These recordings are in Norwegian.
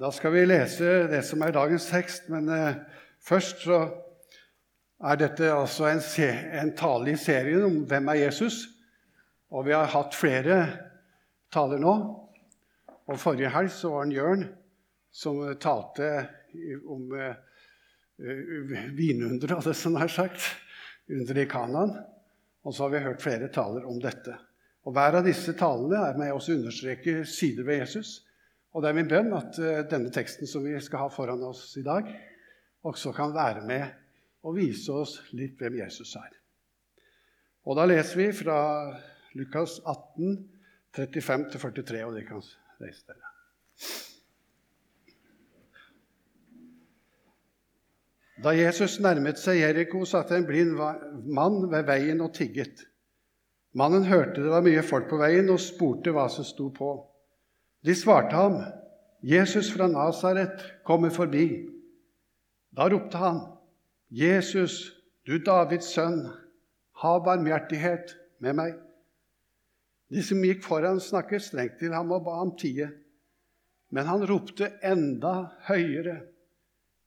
Da skal vi lese det som er dagens tekst, men eh, først så er dette altså en, en tale i serien om hvem er Jesus. Og vi har hatt flere taler nå. Og Forrige helg så var det Jørn som talte om uh, vinunderet, hadde jeg nær sagt. Underet i Kanaan. Og så har vi hørt flere taler om dette. Og Hver av disse talene er med oss å understreke sider ved Jesus. Og det er min bønn at uh, denne teksten som vi skal ha foran oss i dag, også kan være med og vise oss litt hvem Jesus er. Og Da leser vi fra Lukas 18, 35-43, og det kan reise dere. Da Jesus nærmet seg Jeriko, satt en blind mann ved veien og tigget. Mannen hørte det var mye folk på veien, og spurte hva som sto på. De svarte ham, 'Jesus fra Nasaret kommer forbi.' Da ropte han, 'Jesus, du Davids sønn, ha barmhjertighet med meg.' De som gikk foran, snakket strengt til ham og ba ham tie. Men han ropte enda høyere,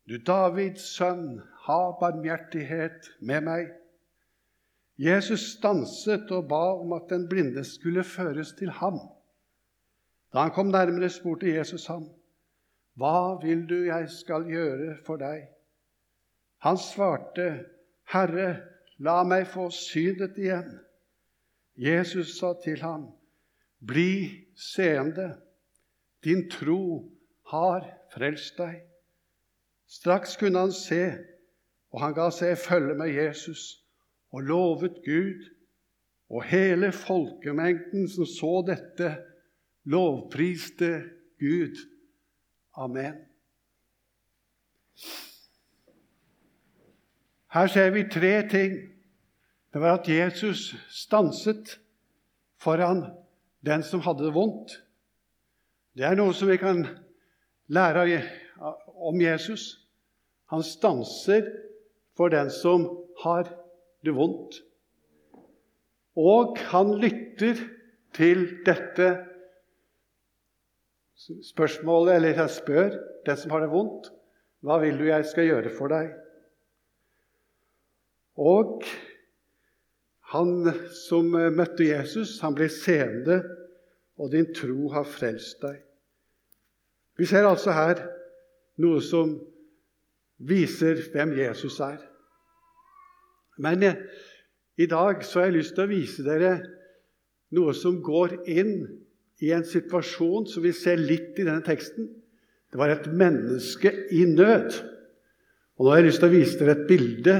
'Du Davids sønn, ha barmhjertighet med meg.' Jesus stanset og ba om at den blinde skulle føres til ham. Da han kom nærmere, spurte Jesus ham, 'Hva vil du jeg skal gjøre for deg?' Han svarte, 'Herre, la meg få synet igjen.' Jesus sa til ham, 'Bli seende. Din tro har frelst deg.' Straks kunne han se, og han ga seg følge med Jesus og lovet Gud. Og hele folkemengden som så dette, lovpriste Gud. Amen. Her ser vi tre ting. Det var at Jesus stanset foran den som hadde det vondt. Det er noe som vi kan lære om Jesus. Han stanser for den som har det vondt. Og han lytter til dette spørsmålet, eller jeg spør den som har det vondt, hva vil du jeg skal gjøre for deg? Og han som møtte Jesus, han ble seende, og din tro har frelst deg. Vi ser altså her noe som viser hvem Jesus er. Men eh, i dag så har jeg lyst til å vise dere noe som går inn i en situasjon som vi ser litt i denne teksten. Det var et menneske i nød. Og nå har jeg lyst til å vise dere et bilde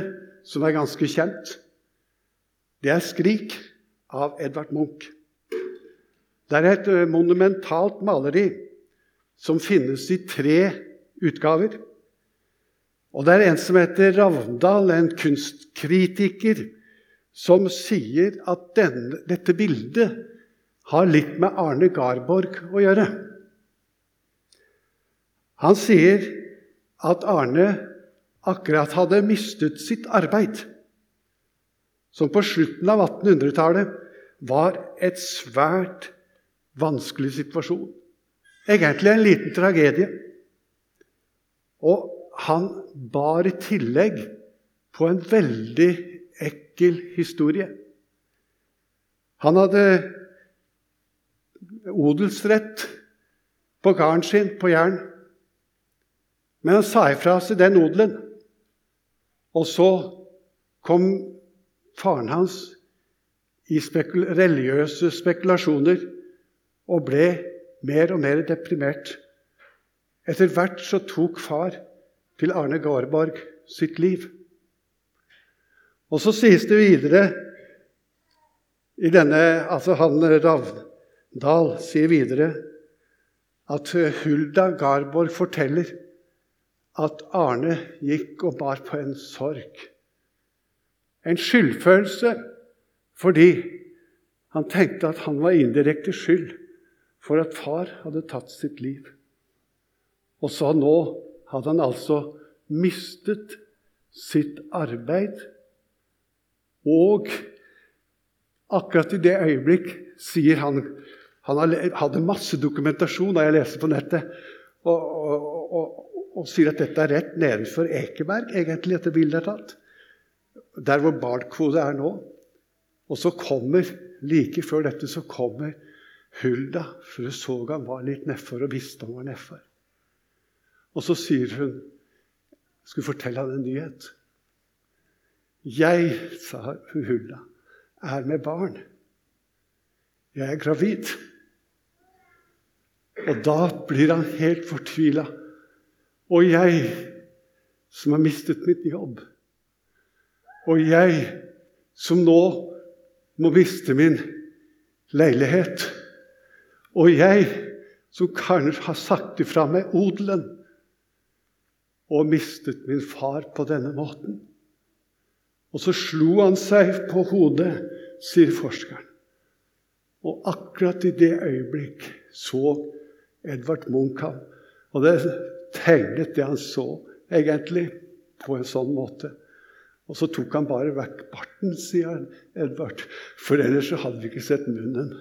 som er ganske kjent. Det er 'Skrik' av Edvard Munch. Det er et eh, monumentalt maleri som finnes i tre utgaver. Og det er en som heter Ravndal, en kunstkritiker, som sier at denne, dette bildet har litt med Arne Garborg å gjøre. Han sier at Arne akkurat hadde mistet sitt arbeid, som på slutten av 1800-tallet var et svært vanskelig situasjon. Egentlig en liten tragedie. Og han bar i tillegg på en veldig ekkel historie. Han hadde odelsrett på gården sin på Jæren. Men han sa ifra seg den odelen. Og så kom faren hans i spekul religiøse spekulasjoner og ble mer og mer deprimert. Etter hvert så tok far til Arne Garborg sitt liv. Og så sies det videre i denne Altså han Ravndal sier videre at Hulda Garborg forteller at Arne gikk og bar på en sorg. En skyldfølelse fordi han tenkte at han var indirekte skyld for at far hadde tatt sitt liv. Og så nå hadde han altså mistet sitt arbeid. Og akkurat i det øyeblikk sier han Han hadde masse dokumentasjon da jeg leste på nettet. og, og, og, og sier at dette er rett nedenfor Ekeberg, egentlig, dette bildet er tatt. Der hvor Bartkode er nå. Og så kommer, like før dette, så kommer Hulda, for hun så han var litt nedfor og visste han var nedfor. Og så sier hun Skulle fortelle han en nyhet. Jeg, sa Hulda, er med barn. Jeg er gravid. Og da blir han helt fortvila. Og jeg, som har mistet mitt jobb, og jeg, som nå må miste min leilighet, og jeg, som kanskje har sagt ifra meg odelen, og mistet min far på denne måten. Og så slo han seg på hodet, sier forskeren. Og akkurat i det øyeblikk så Edvard Munch han det tegnet det han så, egentlig, på en sånn måte. Og så tok han bare vekk barten, sier Edvard. For ellers så hadde vi ikke sett munnen.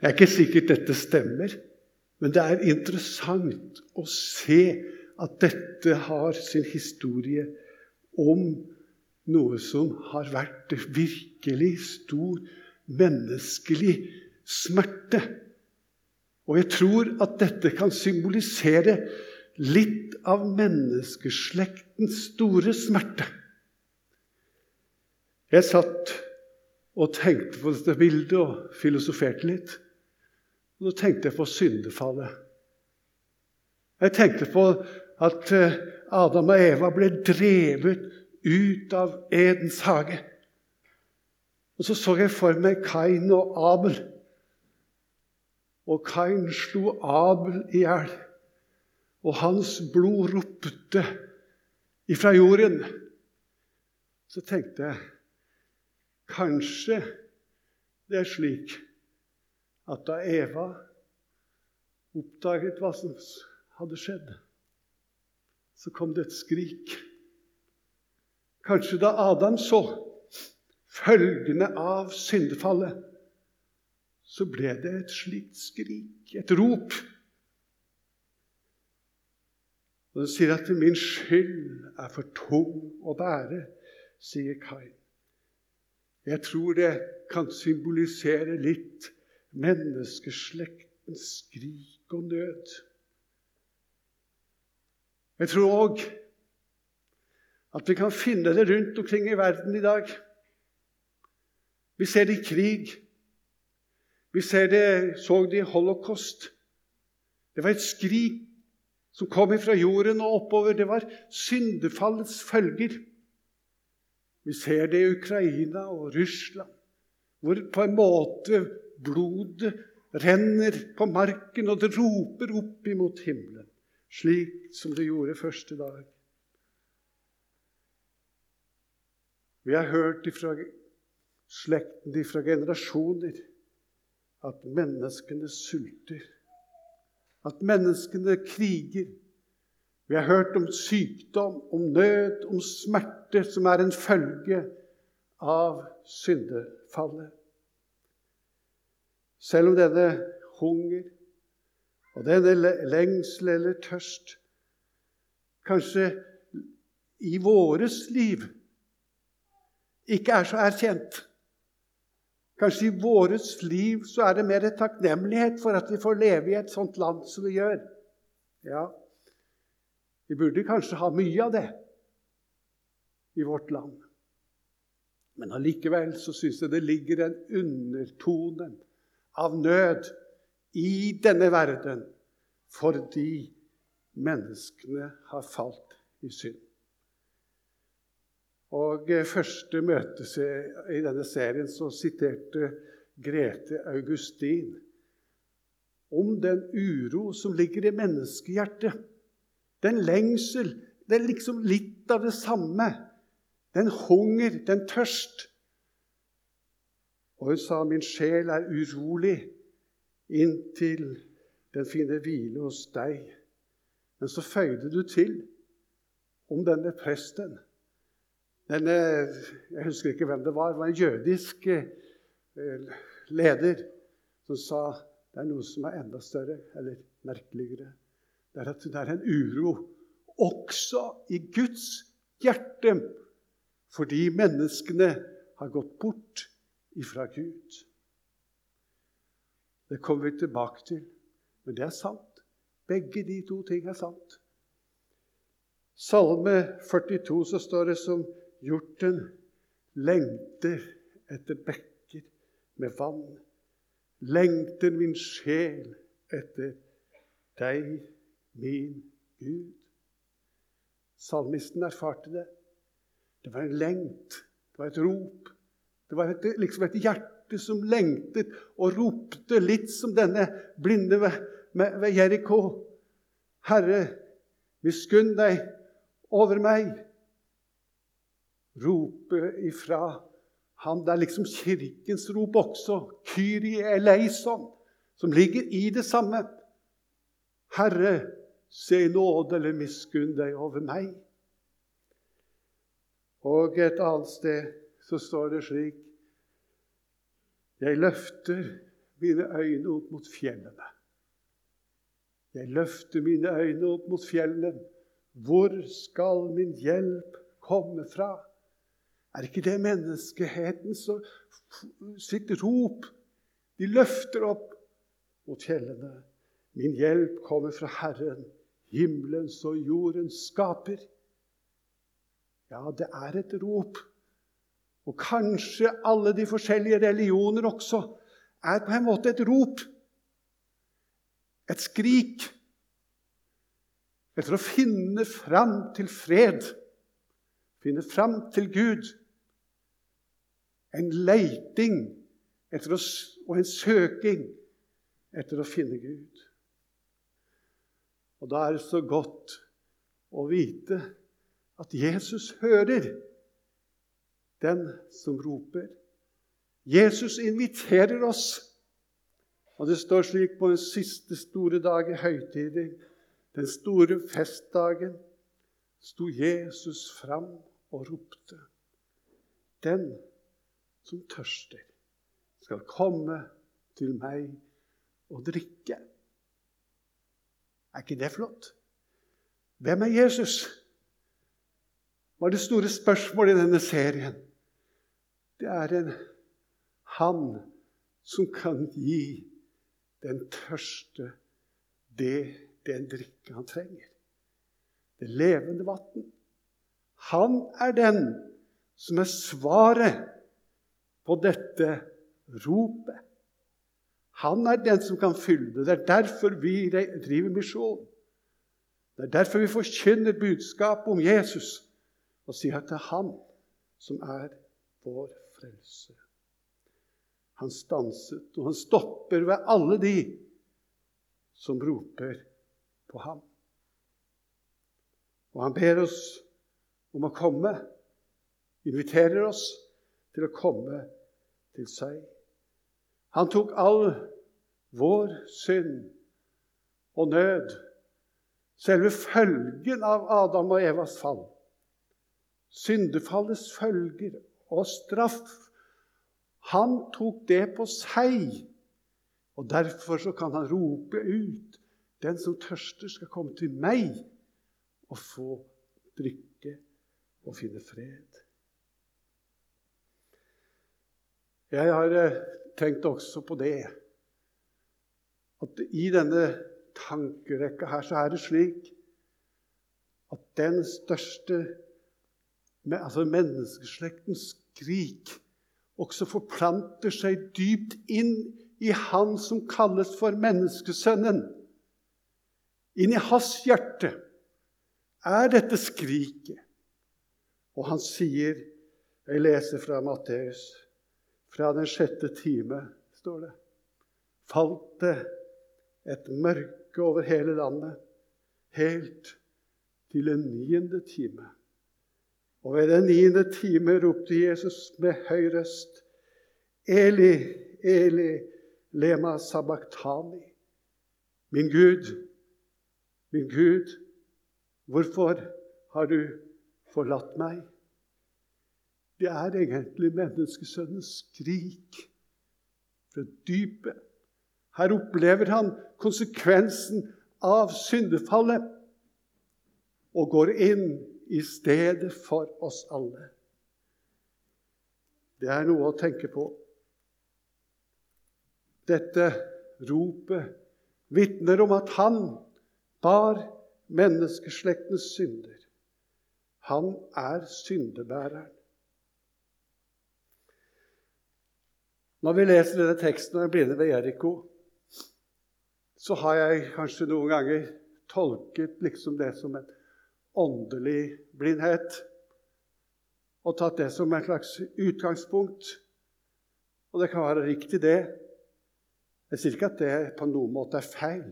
Det er ikke sikkert dette stemmer, men det er interessant å se at dette har sin historie om noe som har vært virkelig stor menneskelig smerte. Og jeg tror at dette kan symbolisere litt av menneskeslektens store smerte. Jeg satt og tenkte på dette bildet og filosoferte litt. Og så tenkte jeg på syndefallet. Jeg tenkte på at eh, Adam og Eva ble drevet ut av Edens hage. Og så så jeg for meg Kain og Abel. Og Kain slo Abel i hjel, og hans blod ropte ifra jorden. Så tenkte jeg kanskje det er slik at da Eva oppdaget hva som hadde skjedd, så kom det et skrik. Kanskje da Adam så følgene av syndefallet, så ble det et slikt skrik, et rop. Og den sier at 'min skyld er for tung å bære', sier Kain. Jeg tror det kan symbolisere litt menneskeslektens skrik og nød. Jeg tror òg at vi kan finne det rundt omkring i verden i dag. Vi ser det i krig. Vi det, så det i holocaust. Det var et skrik som kom fra jorden og oppover. Det var syndefallets følger. Vi ser det i Ukraina og Russland, hvor på en måte blodet renner på marken, og det roper opp imot himmelen, slik som det gjorde første dag. Vi har hørt ifra slekten, ifra generasjoner, at menneskene sulter, at menneskene kriger. Vi har hørt om sykdom, om nød, om smerte, som er en følge av syndefallet. Selv om denne hunger og denne lengsel eller tørst kanskje i våres liv ikke er så erkjent, Kanskje i vårt liv så er det mer takknemlighet for at vi får leve i et sånt land som vi gjør. Ja, vi burde kanskje ha mye av det i vårt land. Men allikevel så syns jeg det ligger en undertone av nød i denne verden fordi menneskene har falt i synd. Og eh, første møte i denne serien så siterte Grete Augustin om den uro som ligger i menneskehjertet. Den lengsel. Det er liksom litt av det samme. Den hunger, den tørst. Og hun sa min sjel er urolig inntil den finner hvile hos deg. Men så føyde du til om denne presten denne, Jeg husker ikke hvem det var. Det var en jødisk eh, leder som sa det er noe som er enda større eller merkeligere. det er at det er en uro også i Guds hjerte fordi menneskene har gått bort ifra Gud. Det kommer vi tilbake til, men det er sant. Begge de to ting er sant. Salme 42 så står det som hjorten lengter etter bekker med vann. Lengter min sjel etter deg, min Gud. Salmisten erfarte det. Det var en lengt, det var et rop. Det var et, liksom et hjerte som lengtet og ropte, litt som denne blinde ved, ved Jeriko. Herre, miskunn deg over meg. Rope ifra han. Det er liksom kirkens rop også. Kyrie eleison, som ligger i det samme. Herre, se nåde eller miskunn deg over meg. Og et annet sted så står det slik Jeg løfter mine øyne opp mot fjellene. Jeg løfter mine øyne opp mot fjellene. Hvor skal min hjelp komme fra? Er ikke det menneskehetens sitt rop? De løfter opp mot fjellene. Min hjelp kommer fra Herren, himmelens og jordens skaper. Ja, det er et rop. Og kanskje alle de forskjellige religioner også er på en måte et rop. Et skrik etter å finne fram til fred, finne fram til Gud. En leiting etter å, og en søking etter å finne Gud. Og da er det så godt å vite at Jesus hører den som roper. Jesus inviterer oss. Og det står slik på den siste store dag i høytider, den store festdagen, sto Jesus fram og ropte. Den som tørster, skal komme til meg og drikke. Er ikke det flott? Hvem er Jesus? var det store spørsmålet i denne serien. Det er en han som kan gi den tørste det den drikke han trenger. Det levende vann. Han er den som er svaret på dette ropet. Han er den som kan fylle det. Det er derfor vi driver misjon. Det er derfor vi forkynner budskapet om Jesus og sier at det er han som er vår frelse. Han stanset, og han stopper ved alle de som roper på ham. Og han ber oss om å komme, inviterer oss til å komme til seg. Han tok all vår synd og nød, selve følgen av Adam og Evas fall syndefallets følger og straff. Han tok det på seg. Og Derfor så kan han rope ut den som tørster, skal komme til meg og få drikke og finne fred. Jeg har eh, tenkt også på det at i denne tankerekka her så er det slik at den største altså menneskeslektens skrik også forplanter seg dypt inn i Han som kalles for menneskesønnen. Inn i hans hjerte er dette skriket. Og han sier Jeg leser fra Matteus, fra den sjette time, står det. Falt det et mørke over hele landet, helt til den niende time. Og ved den niende time ropte Jesus med høy røst, Eli, Eli, lema sabachthani. Min Gud, min Gud, hvorfor har du forlatt meg? Det er egentlig menneskesønnens skrik fra dypet. Her opplever han konsekvensen av syndefallet og går inn i stedet for oss alle. Det er noe å tenke på. Dette ropet vitner om at han bar menneskeslektens synder. Han er syndebæreren. Når vi leser denne teksten om den blinde ved Jeriko, så har jeg kanskje noen ganger tolket liksom det som en åndelig blindhet og tatt det som et slags utgangspunkt. Og det kan være riktig, det. Jeg sier ikke at det på noen måte er feil.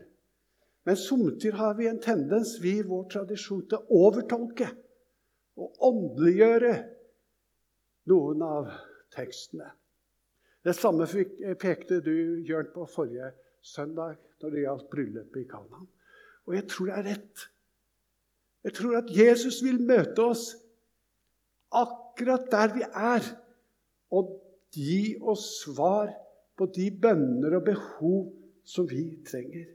Men somtider har vi en tendens, vi i vår tradisjon, til å overtolke og åndeliggjøre noen av tekstene. Det samme pekte du, Jørn, på forrige søndag når det gjaldt bryllupet i Kanaan. Og jeg tror det er rett. Jeg tror at Jesus vil møte oss akkurat der vi er, og gi oss svar på de bønner og behov som vi trenger.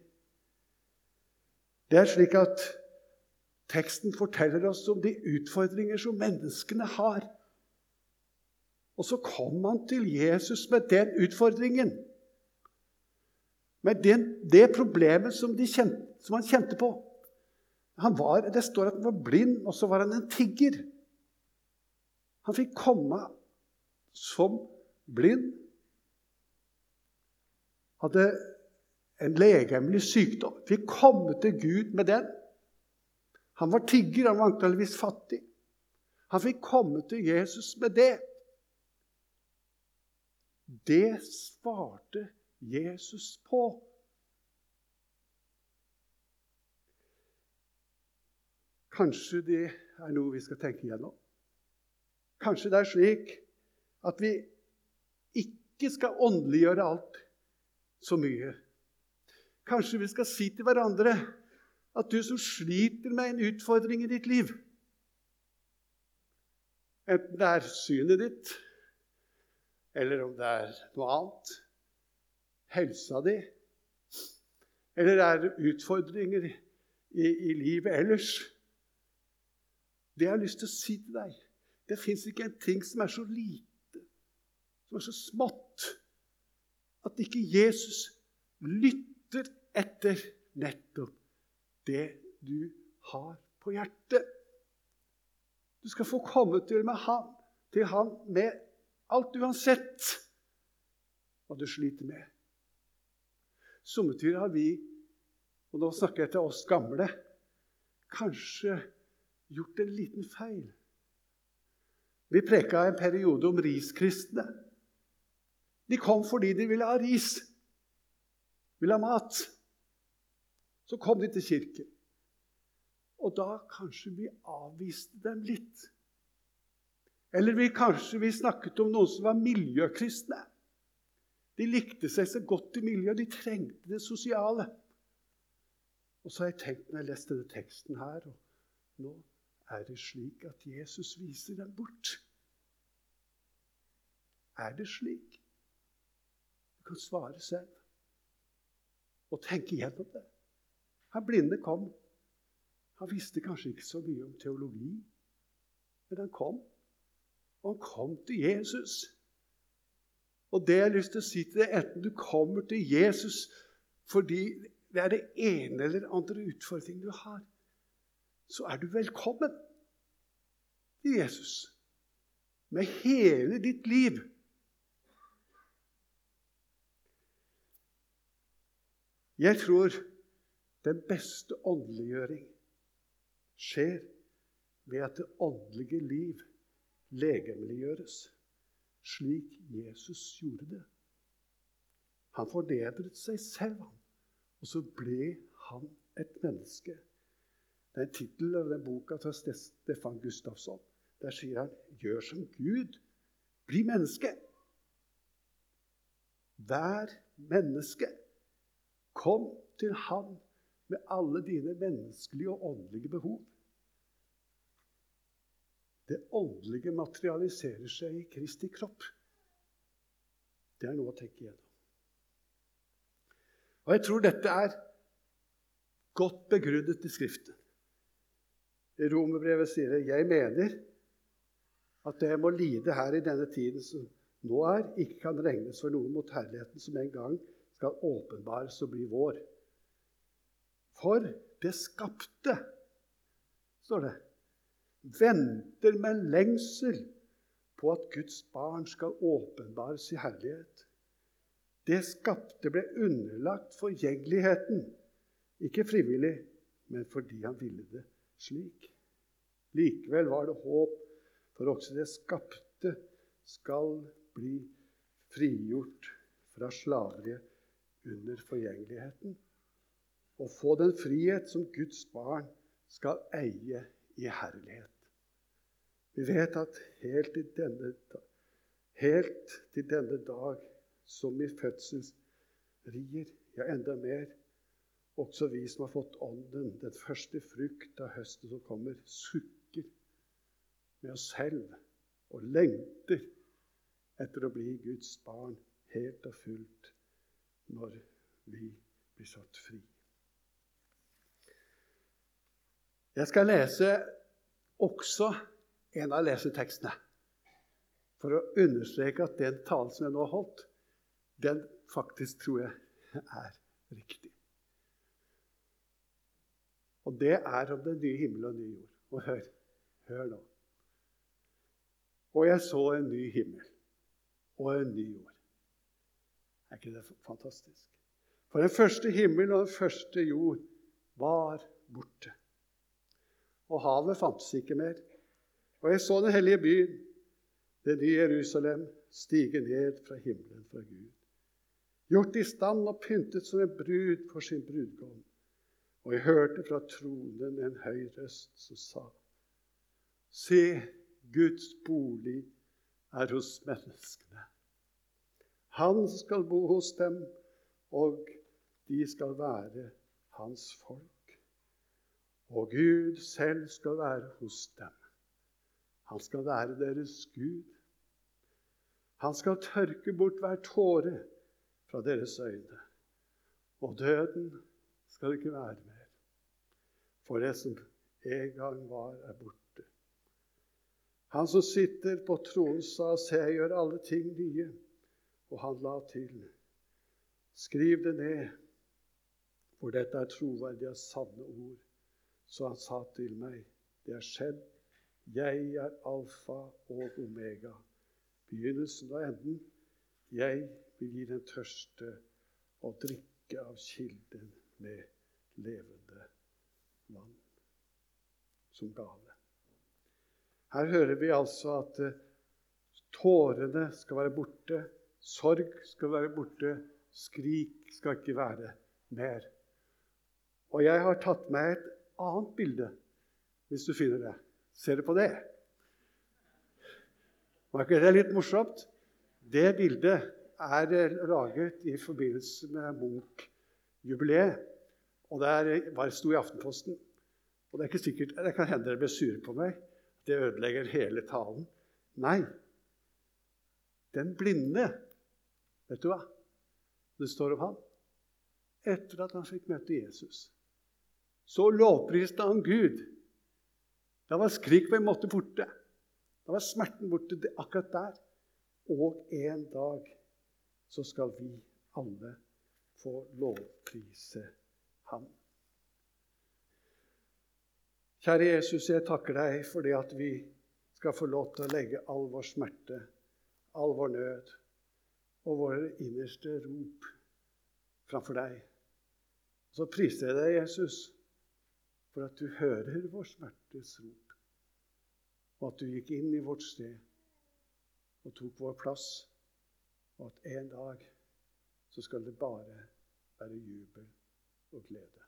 Det er slik at teksten forteller oss om de utfordringer som menneskene har. Og så kom han til Jesus med den utfordringen. Med den, det problemet som, de kjente, som han kjente på. Var, det står at han var blind, og så var han en tigger. Han fikk komme som blind. Hadde en legemlig sykdom. Fikk komme til Gud med den. Han var tigger, han var antakeligvis fattig. Han fikk komme til Jesus med det. Det svarte Jesus på. Kanskje det er noe vi skal tenke igjennom. Kanskje det er slik at vi ikke skal åndeliggjøre alt så mye. Kanskje vi skal si til hverandre at du som sliter med en utfordring i ditt liv Enten det er synet ditt, eller om det er noe annet. Helsa di, eller er det utfordringer i, i livet ellers? Det jeg har lyst til å si til deg, det fins ikke en ting som er så lite, som er så smått, at ikke Jesus lytter etter nettopp det du har på hjertet. Du skal få komme til, han, til han med alt uansett hva du sliter med. Sommertider har vi, og nå snakker jeg til oss gamle, kanskje gjort en liten feil. Vi preka en periode om riskristne. De kom fordi de ville ha ris, ville ha mat. Så kom de til kirken. Og da kanskje vi avviste dem litt. Eller vi, kanskje vi snakket om noen som var miljøkristne. De likte seg så godt i miljøet, de trengte det sosiale. Og så har jeg tenkt når jeg leste denne teksten her og nå er det slik at Jesus viser dem bort? Er det slik? Du kan svare selv og tenke gjennom det. Han blinde kom. Han visste kanskje ikke så mye om teologi, men han kom. Han kom til Jesus. Og det jeg har lyst til å si til deg, enten du kommer til Jesus fordi det er det ene eller andre utfordringen du har, så er du velkommen til Jesus med hele ditt liv. Jeg tror den beste åndeliggjøring skjer ved at det åndelige liv legemliggjøres, slik Jesus gjorde det. Han fornedret seg selv, og så ble han et menneske. Det er tittelen av den boka til Stefan Gustafsson. Der sier han 'Gjør som Gud. Bli menneske'. Vær menneske. Kom til Han med alle dine menneskelige og åndelige behov. Det åndelige materialiserer seg i Kristi kropp. Det er noe å tenke igjennom. Og jeg tror dette er godt begrunnet i Skriften. I Romerbrevet sier det jeg mener at det må lide her i denne tiden som nå er, ikke kan regnes for noe mot herligheten som en gang skal åpenbares og bli vår. For det skapte, står det, venter med lengsel på at Guds barn skal åpenbares i herlighet. Det skapte ble underlagt forgjengeligheten, ikke frivillig, men fordi han ville det slik. Likevel var det håp for også det skapte skal bli frigjort fra slaveriet under forgjengeligheten og få den frihet som Guds barn skal eie i herlighet. Vi vet at helt til denne, helt til denne dag, som i fødselsrier, ja, enda mer, også vi som har fått Ånden, den første frukt av høsten som kommer, sukker med oss selv og lengter etter å bli Guds barn helt og fullt når vi blir satt fri. Jeg skal lese også en av lesetekstene for å understreke at den talen som jeg nå har holdt, den faktisk tror jeg er riktig. Og det er om den nye himmel og ny jord. Og hør, hør nå. Og jeg så en ny himmel og en ny jord. Er ikke det fantastisk? For den første himmel og den første jord var borte og havet fantes ikke mer. Og jeg så den hellige byen, det nye Jerusalem, stige ned fra himmelen fra Gud. Gjort i stand og pyntet som en brud for sin brudgom. Og jeg hørte fra tronen en høy røst som sa:" Se, Guds bolig er hos menneskene. Han skal bo hos dem, og de skal være hans folk og Gud selv skal være hos dem. Han skal være deres Gud. Han skal tørke bort hver tåre fra deres øyne. Og døden skal ikke være mer. For det som en gang var, er borte. Han som sitter på tronen, sa, Se, jeg gjør alle ting nye. Og han la til, Skriv det ned, for dette er troverdige sanne ord. Så han sa til meg, 'Det er skjedd. Jeg er alfa og omega, begynnelsen og enden. Jeg vil gi den tørste å drikke av kilden med levende vann som gave. Her hører vi altså at uh, tårene skal være borte, sorg skal være borte, skrik skal ikke være mer. Og jeg har tatt med et annet bilde, hvis du finner det. Ser du på det? Var ikke det litt morsomt? Det bildet er eh, laget i forbindelse med Munch-jubileet. Og det var sto i Aftenposten. Og det er ikke sikkert, det kan hende dere blir sure på meg. Det ødelegger hele talen. Nei. Den blinde Vet du hva det står om han? Etter at han fikk møte Jesus så lovpriste han Gud. Da var skrik på en måte borte. Da var smerten borte akkurat der. Og en dag så skal vi alle få lovprise ham. Kjære Jesus, jeg takker deg for det at vi skal få lov til å legge all vår smerte, all vår nød og våre innerste rop framfor deg. Så priser jeg deg, Jesus, for at du hører vår smertes rop, og at du gikk inn i vårt sted og tok vår plass, og at en dag så skal det bare være jubel og glede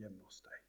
hjemme hos deg.